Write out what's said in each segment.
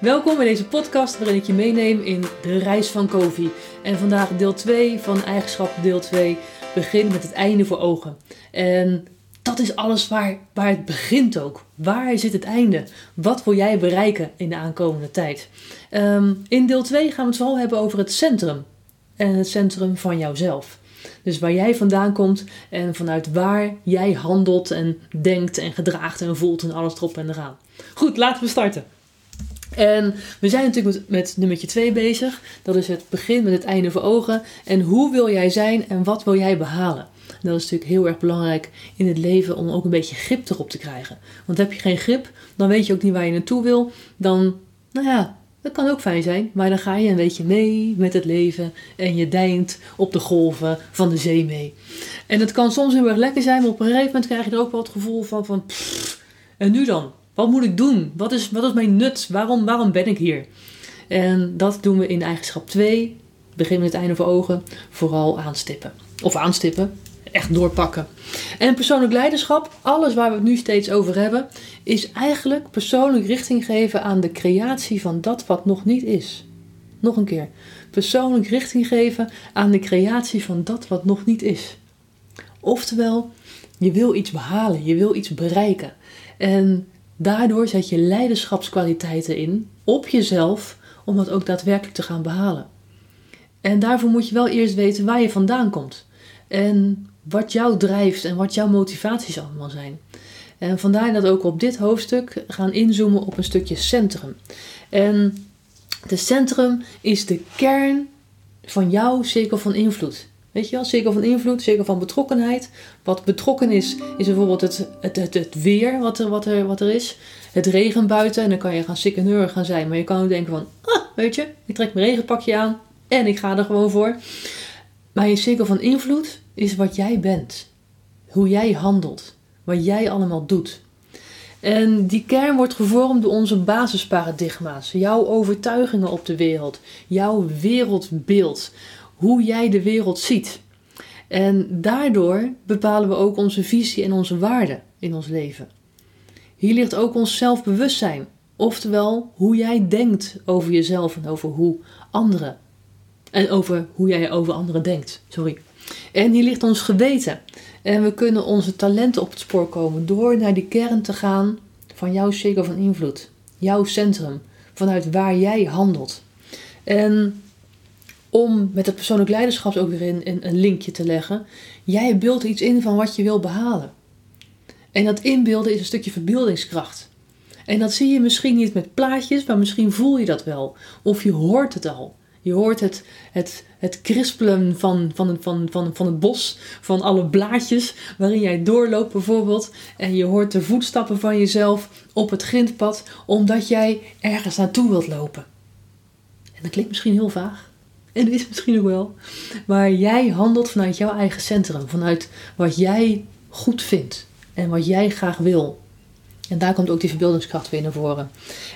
Welkom bij deze podcast waarin ik je meeneem in de reis van Kofi. En vandaag deel 2 van eigenschap deel 2. Begin met het einde voor ogen. En dat is alles waar, waar het begint ook. Waar zit het einde? Wat wil jij bereiken in de aankomende tijd? Ehm, in deel 2 gaan we het vooral hebben over het centrum. En het centrum van jouzelf. Dus waar jij vandaan komt en vanuit waar jij handelt en denkt en gedraagt en voelt en alles erop en eraan. Goed, laten we starten. En we zijn natuurlijk met, met nummertje 2 bezig. Dat is het begin met het einde voor ogen. En hoe wil jij zijn en wat wil jij behalen? dat is natuurlijk heel erg belangrijk in het leven om ook een beetje grip erop te krijgen. Want heb je geen grip, dan weet je ook niet waar je naartoe wil. Dan, nou ja, dat kan ook fijn zijn, maar dan ga je een beetje mee met het leven en je deint op de golven van de zee mee. En het kan soms heel erg lekker zijn, maar op een gegeven moment krijg je er ook wel het gevoel van, van en nu dan? Wat moet ik doen? Wat is, wat is mijn nut? Waarom, waarom ben ik hier? En dat doen we in eigenschap 2, begin met het einde voor ogen, vooral aanstippen. Of aanstippen, echt doorpakken. En persoonlijk leiderschap, alles waar we het nu steeds over hebben, is eigenlijk persoonlijk richting geven aan de creatie van dat wat nog niet is. Nog een keer. Persoonlijk richting geven aan de creatie van dat wat nog niet is. Oftewel, je wil iets behalen, je wil iets bereiken. En daardoor zet je leiderschapskwaliteiten in op jezelf om dat ook daadwerkelijk te gaan behalen. En daarvoor moet je wel eerst weten waar je vandaan komt. En wat jou drijft en wat jouw motivaties allemaal zijn. En vandaar dat ook op dit hoofdstuk gaan inzoomen op een stukje centrum. En de centrum is de kern van jouw cirkel van invloed. Weet je wel, cirkel van invloed, cirkel van betrokkenheid. Wat betrokken is, is bijvoorbeeld het, het, het, het weer wat er, wat, er, wat er is. Het regen buiten en dan kan je gaan sikkeneur gaan zijn. Maar je kan ook denken van, ah, weet je, ik trek mijn regenpakje aan en ik ga er gewoon voor. Maar je cirkel van invloed is wat jij bent. Hoe jij handelt. Wat jij allemaal doet. En die kern wordt gevormd door onze basisparadigma's. Jouw overtuigingen op de wereld. Jouw wereldbeeld. Hoe jij de wereld ziet. En daardoor bepalen we ook onze visie en onze waarden in ons leven. Hier ligt ook ons zelfbewustzijn. Oftewel, hoe jij denkt over jezelf en over hoe anderen. En over hoe jij over anderen denkt. Sorry. En hier ligt ons geweten. En we kunnen onze talenten op het spoor komen door naar die kern te gaan van jouw cirkel van invloed. Jouw centrum. Vanuit waar jij handelt. En om met het persoonlijk leiderschap ook weer in, een linkje te leggen. Jij beeldt iets in van wat je wil behalen. En dat inbeelden is een stukje verbeeldingskracht. En dat zie je misschien niet met plaatjes, maar misschien voel je dat wel. Of je hoort het al. Je hoort het, het, het krispelen van, van, van, van, van het bos, van alle blaadjes waarin jij doorloopt bijvoorbeeld. En je hoort de voetstappen van jezelf op het grindpad, omdat jij ergens naartoe wilt lopen. En dat klinkt misschien heel vaag. En dat is misschien ook wel. Maar jij handelt vanuit jouw eigen centrum, vanuit wat jij goed vindt en wat jij graag wil. En daar komt ook die verbeeldingskracht weer naar voren.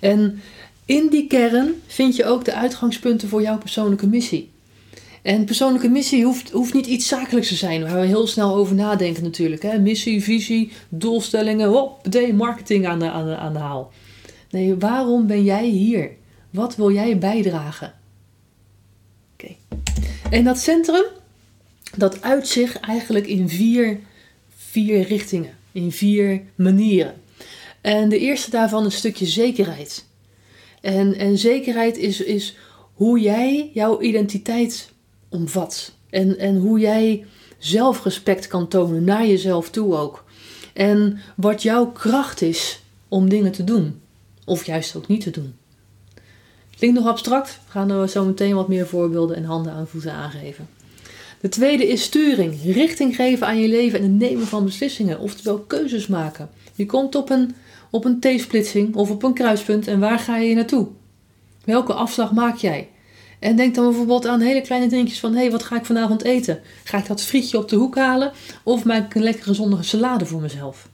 En in die kern vind je ook de uitgangspunten voor jouw persoonlijke missie. En persoonlijke missie hoeft, hoeft niet iets zakelijks te zijn, waar we heel snel over nadenken natuurlijk. Hè? Missie, visie, doelstellingen, hop, marketing aan de, aan, de, aan de haal. Nee, waarom ben jij hier? Wat wil jij bijdragen? En dat centrum, dat uit zich eigenlijk in vier, vier richtingen, in vier manieren. En de eerste daarvan een stukje zekerheid. En, en zekerheid is, is hoe jij jouw identiteit omvat. En, en hoe jij zelfrespect kan tonen naar jezelf toe ook. En wat jouw kracht is om dingen te doen. Of juist ook niet te doen. Klinkt nog abstract. We gaan er zo meteen wat meer voorbeelden en handen aan voeten aangeven. De tweede is sturing. Richting geven aan je leven en het nemen van beslissingen. Oftewel keuzes maken. Je komt op een op een T-splitsing of op een kruispunt en waar ga je naartoe? Welke afslag maak jij? En denk dan bijvoorbeeld aan hele kleine dingetjes van: hé, hey, wat ga ik vanavond eten? Ga ik dat frietje op de hoek halen of maak ik een lekkere zonnige salade voor mezelf?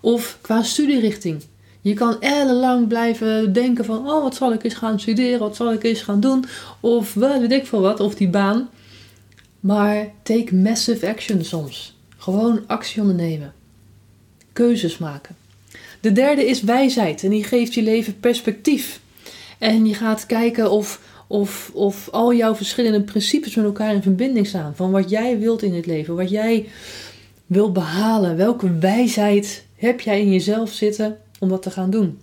Of qua studierichting. Je kan ellenlang blijven denken van: oh, wat zal ik eens gaan studeren? Wat zal ik eens gaan doen? Of weet ik veel wat, of die baan. Maar take massive action soms. Gewoon actie ondernemen. Keuzes maken. De derde is wijsheid en die geeft je leven perspectief. En je gaat kijken of, of, of al jouw verschillende principes met elkaar in verbinding staan. Van wat jij wilt in het leven, wat jij wilt behalen. Welke wijsheid heb jij in jezelf zitten om dat te gaan doen?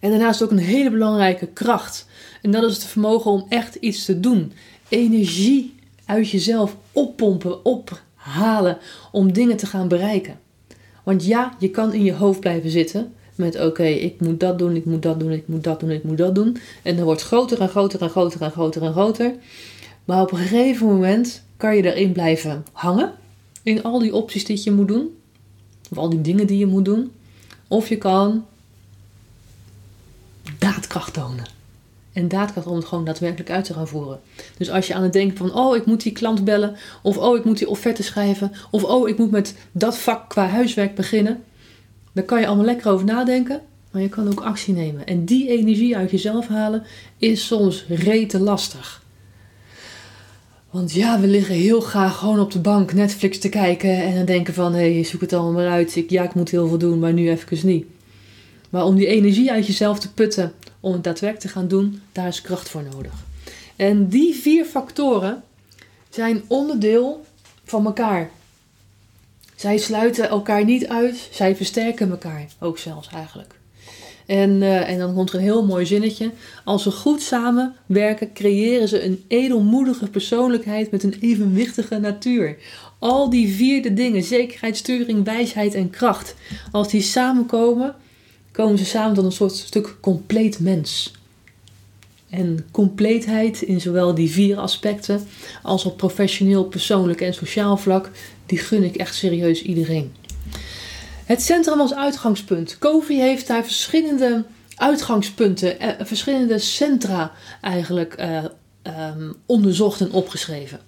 En daarnaast ook een hele belangrijke kracht. En dat is het vermogen om echt iets te doen. Energie uit jezelf oppompen, ophalen om dingen te gaan bereiken. Want ja, je kan in je hoofd blijven zitten met oké, ik moet dat doen, ik moet dat doen, ik moet dat doen, ik moet dat doen. En dan wordt groter en groter en groter en groter en groter. Maar op een gegeven moment kan je erin blijven hangen. In al die opties die je moet doen. Of al die dingen die je moet doen. Of je kan daadkracht tonen. En daadkracht om het gewoon daadwerkelijk uit te gaan voeren. Dus als je aan het denken van, oh, ik moet die klant bellen. Of oh, ik moet die offerte schrijven. Of oh, ik moet met dat vak qua huiswerk beginnen. Daar kan je allemaal lekker over nadenken. Maar je kan ook actie nemen. En die energie uit jezelf halen is soms rete lastig. Want ja, we liggen heel graag gewoon op de bank Netflix te kijken. En dan denken van, hé, hey, zoek het allemaal maar uit. Ik, ja, ik moet heel veel doen, maar nu even niet. Maar om die energie uit jezelf te putten, om het daadwerkelijk te gaan doen, daar is kracht voor nodig. En die vier factoren zijn onderdeel van elkaar. Zij sluiten elkaar niet uit, zij versterken elkaar ook zelfs eigenlijk. En, uh, en dan komt er een heel mooi zinnetje. Als ze goed samenwerken, creëren ze een edelmoedige persoonlijkheid met een evenwichtige natuur. Al die vierde dingen, zekerheid, sturing, wijsheid en kracht, als die samenkomen, komen ze samen tot een soort stuk compleet mens. En compleetheid in zowel die vier aspecten als op professioneel, persoonlijk en sociaal vlak, die gun ik echt serieus iedereen. Het centrum als uitgangspunt. Kofi heeft daar verschillende uitgangspunten, eh, verschillende centra eigenlijk eh, ehm, onderzocht en opgeschreven.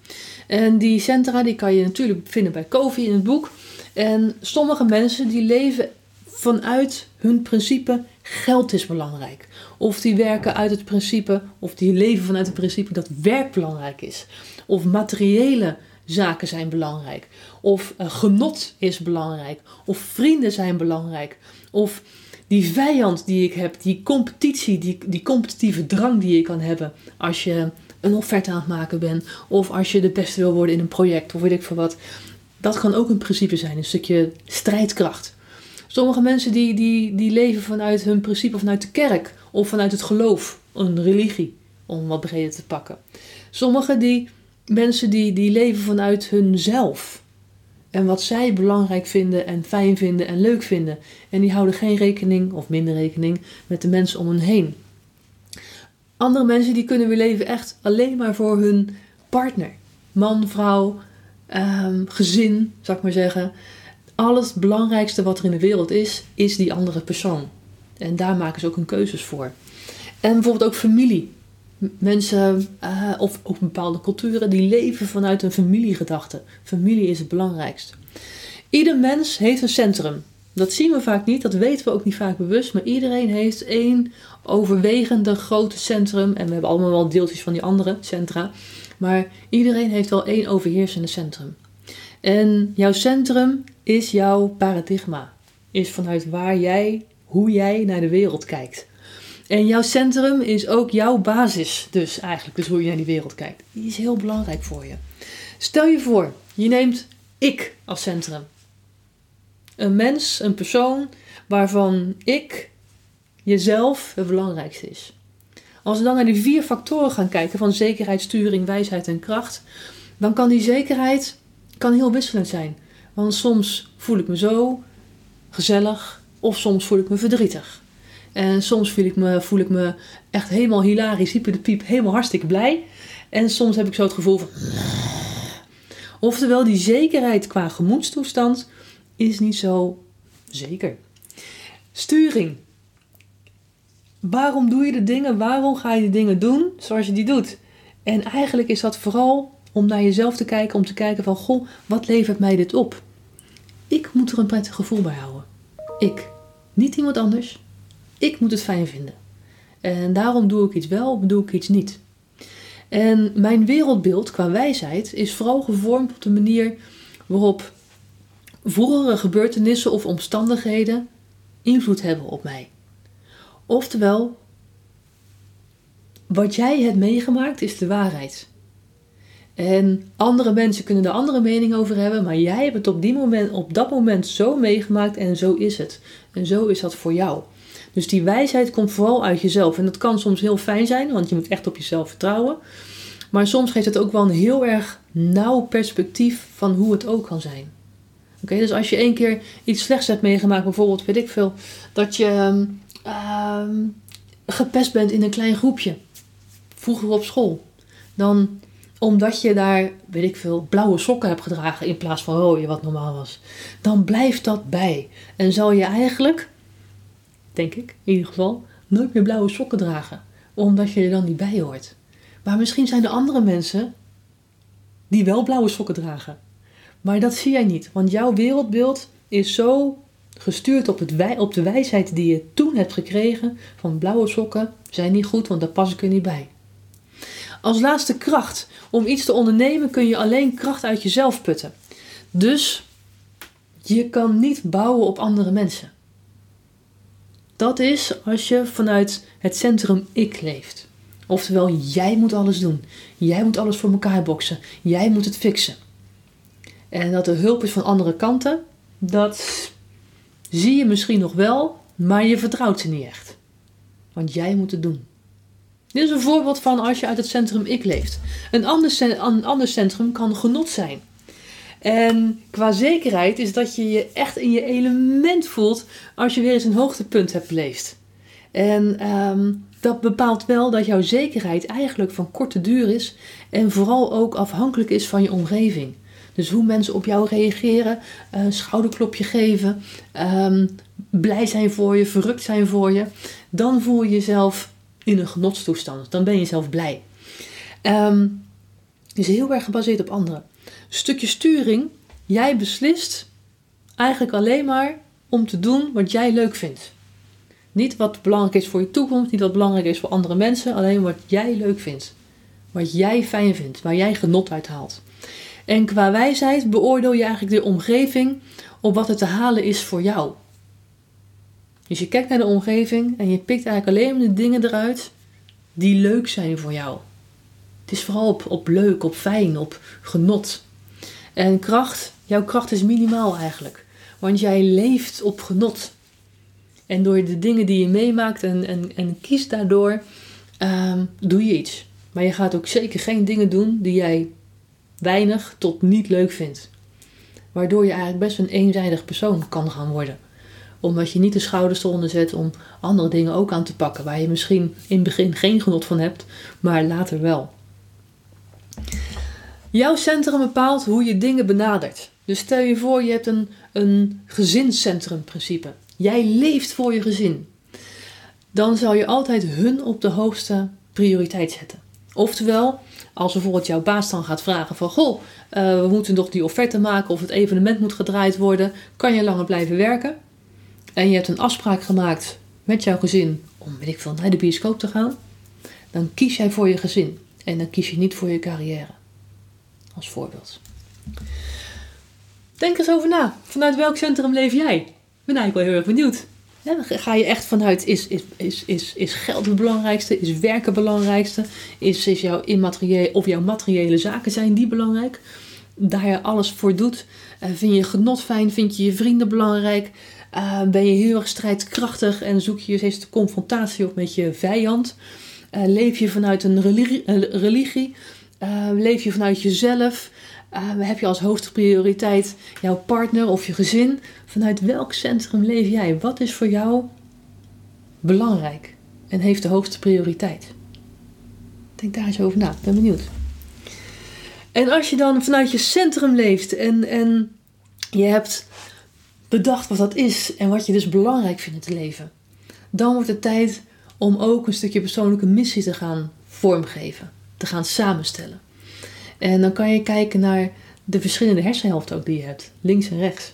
En die centra die kan je natuurlijk vinden bij Kofi in het boek. En sommige mensen die leven vanuit hun principe geld is belangrijk. Of die werken uit het principe, of die leven vanuit het principe dat werk belangrijk is. Of materiële zaken zijn belangrijk. Of uh, genot is belangrijk. Of vrienden zijn belangrijk. Of die vijand die ik heb, die competitie, die, die competitieve drang die je kan hebben als je een offerte aan het maken bent. Of als je de beste wil worden in een project of weet ik veel wat. Dat kan ook een principe zijn, een stukje strijdkracht. Sommige mensen die, die, die leven vanuit hun principe, vanuit de kerk of vanuit het geloof, een religie, om wat breder te pakken. Sommigen die mensen die, die leven vanuit hunzelf. En wat zij belangrijk vinden en fijn vinden en leuk vinden. En die houden geen rekening, of minder rekening, met de mensen om hen heen. Andere mensen die kunnen weer leven echt alleen maar voor hun partner. Man, vrouw, ehm, gezin, zou ik maar zeggen. Alles belangrijkste wat er in de wereld is, is die andere persoon. En daar maken ze ook hun keuzes voor. En bijvoorbeeld ook familie mensen uh, of ook bepaalde culturen die leven vanuit een familiegedachte. Familie is het belangrijkste. Ieder mens heeft een centrum. Dat zien we vaak niet, dat weten we ook niet vaak bewust, maar iedereen heeft één overwegende grote centrum. En we hebben allemaal wel deeltjes van die andere centra. Maar iedereen heeft wel één overheersende centrum. En jouw centrum is jouw paradigma. Is vanuit waar jij, hoe jij naar de wereld kijkt. En jouw centrum is ook jouw basis, dus eigenlijk, dus hoe je naar die wereld kijkt. Die is heel belangrijk voor je. Stel je voor, je neemt ik als centrum. Een mens, een persoon waarvan ik, jezelf, het belangrijkste is. Als we dan naar die vier factoren gaan kijken van zekerheid, sturing, wijsheid en kracht, dan kan die zekerheid kan heel wisselend zijn. Want soms voel ik me zo gezellig of soms voel ik me verdrietig. En soms voel ik me, voel ik me echt helemaal hilarisch, hyper de piep, helemaal hartstikke blij. En soms heb ik zo het gevoel van. Oftewel, die zekerheid qua gemoedstoestand is niet zo zeker. Sturing. Waarom doe je de dingen? Waarom ga je de dingen doen zoals je die doet? En eigenlijk is dat vooral om naar jezelf te kijken, om te kijken van, goh, wat levert mij dit op? Ik moet er een prettig gevoel bij houden. Ik. Niet iemand anders. Ik moet het fijn vinden. En daarom doe ik iets wel of doe ik iets niet. En mijn wereldbeeld qua wijsheid is vooral gevormd op de manier waarop vroegere gebeurtenissen of omstandigheden invloed hebben op mij. Oftewel, wat jij hebt meegemaakt is de waarheid. En andere mensen kunnen er andere mening over hebben, maar jij hebt het op, die moment, op dat moment zo meegemaakt en zo is het. En zo is dat voor jou. Dus die wijsheid komt vooral uit jezelf. En dat kan soms heel fijn zijn, want je moet echt op jezelf vertrouwen. Maar soms geeft het ook wel een heel erg nauw perspectief van hoe het ook kan zijn. Oké, dus als je één keer iets slechts hebt meegemaakt, bijvoorbeeld, weet ik veel, dat je uh, gepest bent in een klein groepje, vroeger op school, dan omdat je daar, weet ik veel, blauwe sokken hebt gedragen in plaats van rode, wat normaal was, dan blijft dat bij. En zal je eigenlijk, denk ik in ieder geval, nooit meer blauwe sokken dragen, omdat je er dan niet bij hoort. Maar misschien zijn er andere mensen die wel blauwe sokken dragen. Maar dat zie jij niet, want jouw wereldbeeld is zo gestuurd op, het op de wijsheid die je toen hebt gekregen van blauwe sokken zijn niet goed, want daar pas ik er niet bij. Als laatste kracht. Om iets te ondernemen kun je alleen kracht uit jezelf putten. Dus je kan niet bouwen op andere mensen. Dat is als je vanuit het centrum ik leeft. Oftewel, jij moet alles doen. Jij moet alles voor elkaar boksen. Jij moet het fixen. En dat er hulp is van andere kanten, dat zie je misschien nog wel, maar je vertrouwt ze niet echt. Want jij moet het doen. Dit is een voorbeeld van als je uit het centrum ik leeft. Een ander, een ander centrum kan genot zijn. En qua zekerheid is dat je je echt in je element voelt als je weer eens een hoogtepunt hebt beleefd. En ehm, dat bepaalt wel dat jouw zekerheid eigenlijk van korte duur is en vooral ook afhankelijk is van je omgeving. Dus hoe mensen op jou reageren, een schouderklopje geven, um, blij zijn voor je, verrukt zijn voor je, dan voel je jezelf in een genotstoestand. Dan ben je zelf blij. Um, is heel erg gebaseerd op anderen. Stukje sturing, jij beslist eigenlijk alleen maar om te doen wat jij leuk vindt. Niet wat belangrijk is voor je toekomst, niet wat belangrijk is voor andere mensen, alleen wat jij leuk vindt. Wat jij fijn vindt, waar jij genot uit haalt. En qua wijsheid beoordeel je eigenlijk de omgeving op wat er te halen is voor jou. Dus je kijkt naar de omgeving en je pikt eigenlijk alleen de dingen eruit die leuk zijn voor jou. Het is vooral op, op leuk, op fijn, op genot. En kracht, jouw kracht is minimaal eigenlijk. Want jij leeft op genot. En door de dingen die je meemaakt en, en, en kiest daardoor, ehm, doe je iets. Maar je gaat ook zeker geen dingen doen die jij weinig tot niet leuk vindt. Waardoor je eigenlijk best een eenzijdig persoon kan gaan worden omdat je niet de schouders eronder zet om andere dingen ook aan te pakken. Waar je misschien in het begin geen genot van hebt, maar later wel. Jouw centrum bepaalt hoe je dingen benadert. Dus stel je voor, je hebt een, een gezinscentrumprincipe. Jij leeft voor je gezin. Dan zal je altijd hun op de hoogste prioriteit zetten. Oftewel, als bijvoorbeeld jouw baas dan gaat vragen van... Goh, uh, we moeten nog die offerte maken of het evenement moet gedraaid worden. Kan je langer blijven werken? en je hebt een afspraak gemaakt met jouw gezin om, weet ik veel, naar de bioscoop te gaan, dan kies jij voor je gezin en dan kies je niet voor je carrière. Als voorbeeld. Denk eens over na. Vanuit welk centrum leef jij? Ik ben eigenlijk wel heel erg benieuwd. ga je echt vanuit, is, is, is, is, is geld het belangrijkste? Is werken het belangrijkste? Is, is jouw immateriële of jouw materiële zaken zijn die belangrijk? Daar je alles voor doet. Uh, vind je genot fijn? Vind je je vrienden belangrijk? Uh, ben je heel erg strijdkrachtig en zoek je steeds de confrontatie op met je vijand? Uh, leef je vanuit een religie? Uh, leef je vanuit jezelf? heb je als hoogste prioriteit jouw partner of je gezin? Vanuit welk centrum leef jij? Wat is voor jou belangrijk en heeft de hoogste prioriteit? Denk daar eens over na, ben benieuwd. En als je dan vanuit je centrum leeft en, en je hebt bedacht wat dat is en wat je dus belangrijk vindt in het leven. Dan wordt het tijd om ook een stukje persoonlijke missie te gaan vormgeven, te gaan samenstellen. En dan kan je kijken naar de verschillende hersenhelften ook die je hebt, links en rechts.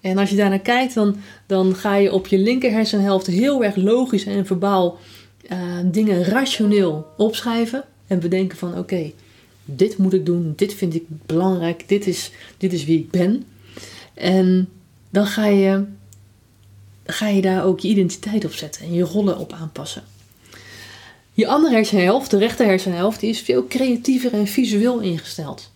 En als je daarnaar kijkt, dan, dan ga je op je linker hersenhelft heel erg logisch en verbaal uh, dingen rationeel opschrijven en bedenken van oké, dit moet ik doen, dit vind ik belangrijk, dit is, dit is wie ik ben. En dan ga je, ga je daar ook je identiteit op zetten en je rollen op aanpassen. Je andere hersenhelft, de rechter hersenhelft, die is veel creatiever en visueel ingesteld.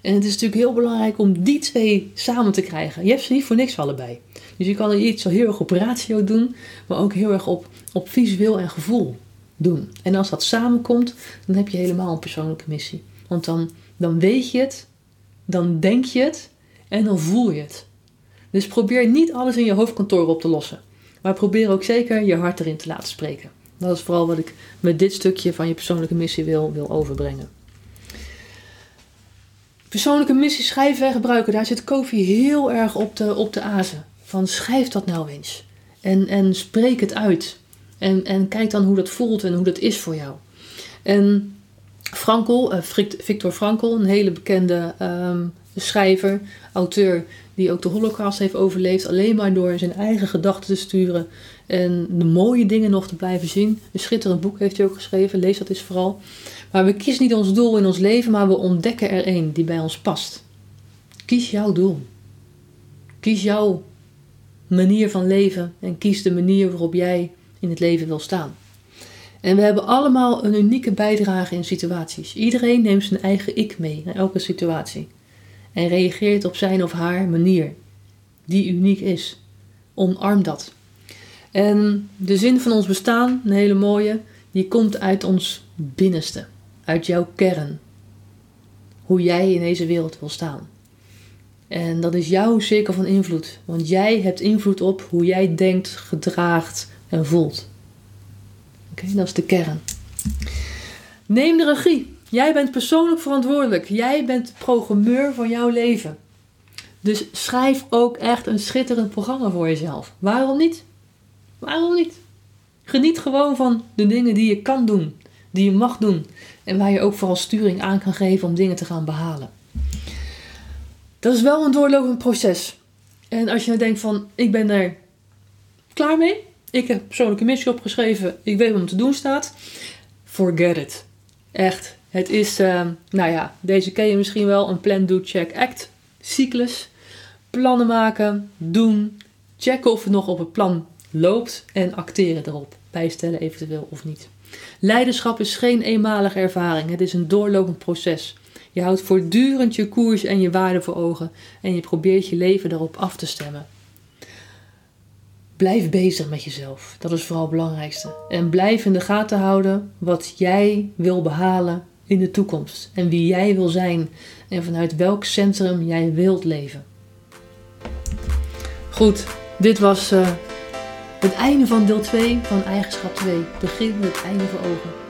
En het is natuurlijk heel belangrijk om die twee samen te krijgen. Je hebt ze niet voor niks allebei. Dus je kan er iets heel erg op ratio doen, maar ook heel erg op, op visueel en gevoel doen. En als dat samenkomt, dan heb je helemaal een persoonlijke missie. Want dan, dan weet je het, dan denk je het en dan voel je het. Dus probeer niet alles in je hoofdkantoor op te lossen. Maar probeer ook zeker je hart erin te laten spreken. Dat is vooral wat ik met dit stukje van je persoonlijke missie wil, wil overbrengen. Persoonlijke missie schrijven en gebruiken, daar zit Kofi heel erg op de, op de azen. Van schrijf dat nou eens. En, en spreek het uit. En, en kijk dan hoe dat voelt en hoe dat is voor jou. En Frankl, uh, Victor Frankl, een hele bekende um, schrijver, auteur, die ook de Holocaust heeft overleefd, alleen maar door zijn eigen gedachten te sturen en de mooie dingen nog te blijven zien. Een schitterend boek heeft hij ook geschreven, lees dat eens vooral. Maar we kiezen niet ons doel in ons leven, maar we ontdekken er een die bij ons past. Kies jouw doel. Kies jouw manier van leven en kies de manier waarop jij in het leven wil staan. En we hebben allemaal een unieke bijdrage in situaties. Iedereen neemt zijn eigen ik mee naar elke situatie. En reageert op zijn of haar manier, die uniek is. Omarm dat. En de zin van ons bestaan, een hele mooie, die komt uit ons binnenste, uit jouw kern. Hoe jij in deze wereld wil staan. En dat is jouw cirkel van invloed, want jij hebt invloed op hoe jij denkt, gedraagt en voelt. Oké, dat is de kern. Neem de regie. Jij bent persoonlijk verantwoordelijk. Jij bent programmeur van jouw leven. Dus schrijf ook echt een schitterend programma voor jezelf. Waarom niet? Waarom niet? Geniet gewoon van de dingen die je kan doen, die je mag doen. En waar je ook vooral sturing aan kan geven om dingen te gaan behalen. Dat is wel een doorlopend proces. En als je nou denkt van, ik ben er klaar mee. Ik heb persoonlijke missie opgeschreven. Ik weet wat er te doen staat. Forget it. Echt. Het is, uh, nou ja, deze ken je misschien wel. Een plan, do, check, act. Cyclus. Plannen maken. Doen. Checken of het nog op het plan loopt. En acteren erop. Bijstellen eventueel of niet. Leiderschap is geen eenmalige ervaring. Het is een doorlopend proces. Je houdt voortdurend je koers en je waarden voor ogen. En je probeert je leven daarop af te stemmen. Blijf bezig met jezelf. Dat is vooral het belangrijkste. En blijf in de gaten houden wat jij wil behalen in de toekomst. En wie jij wil zijn. En vanuit welk centrum jij wilt leven. Goed, dit was uh, het einde van deel 2 van Eigenschap 2. Begin met het einde voor ogen.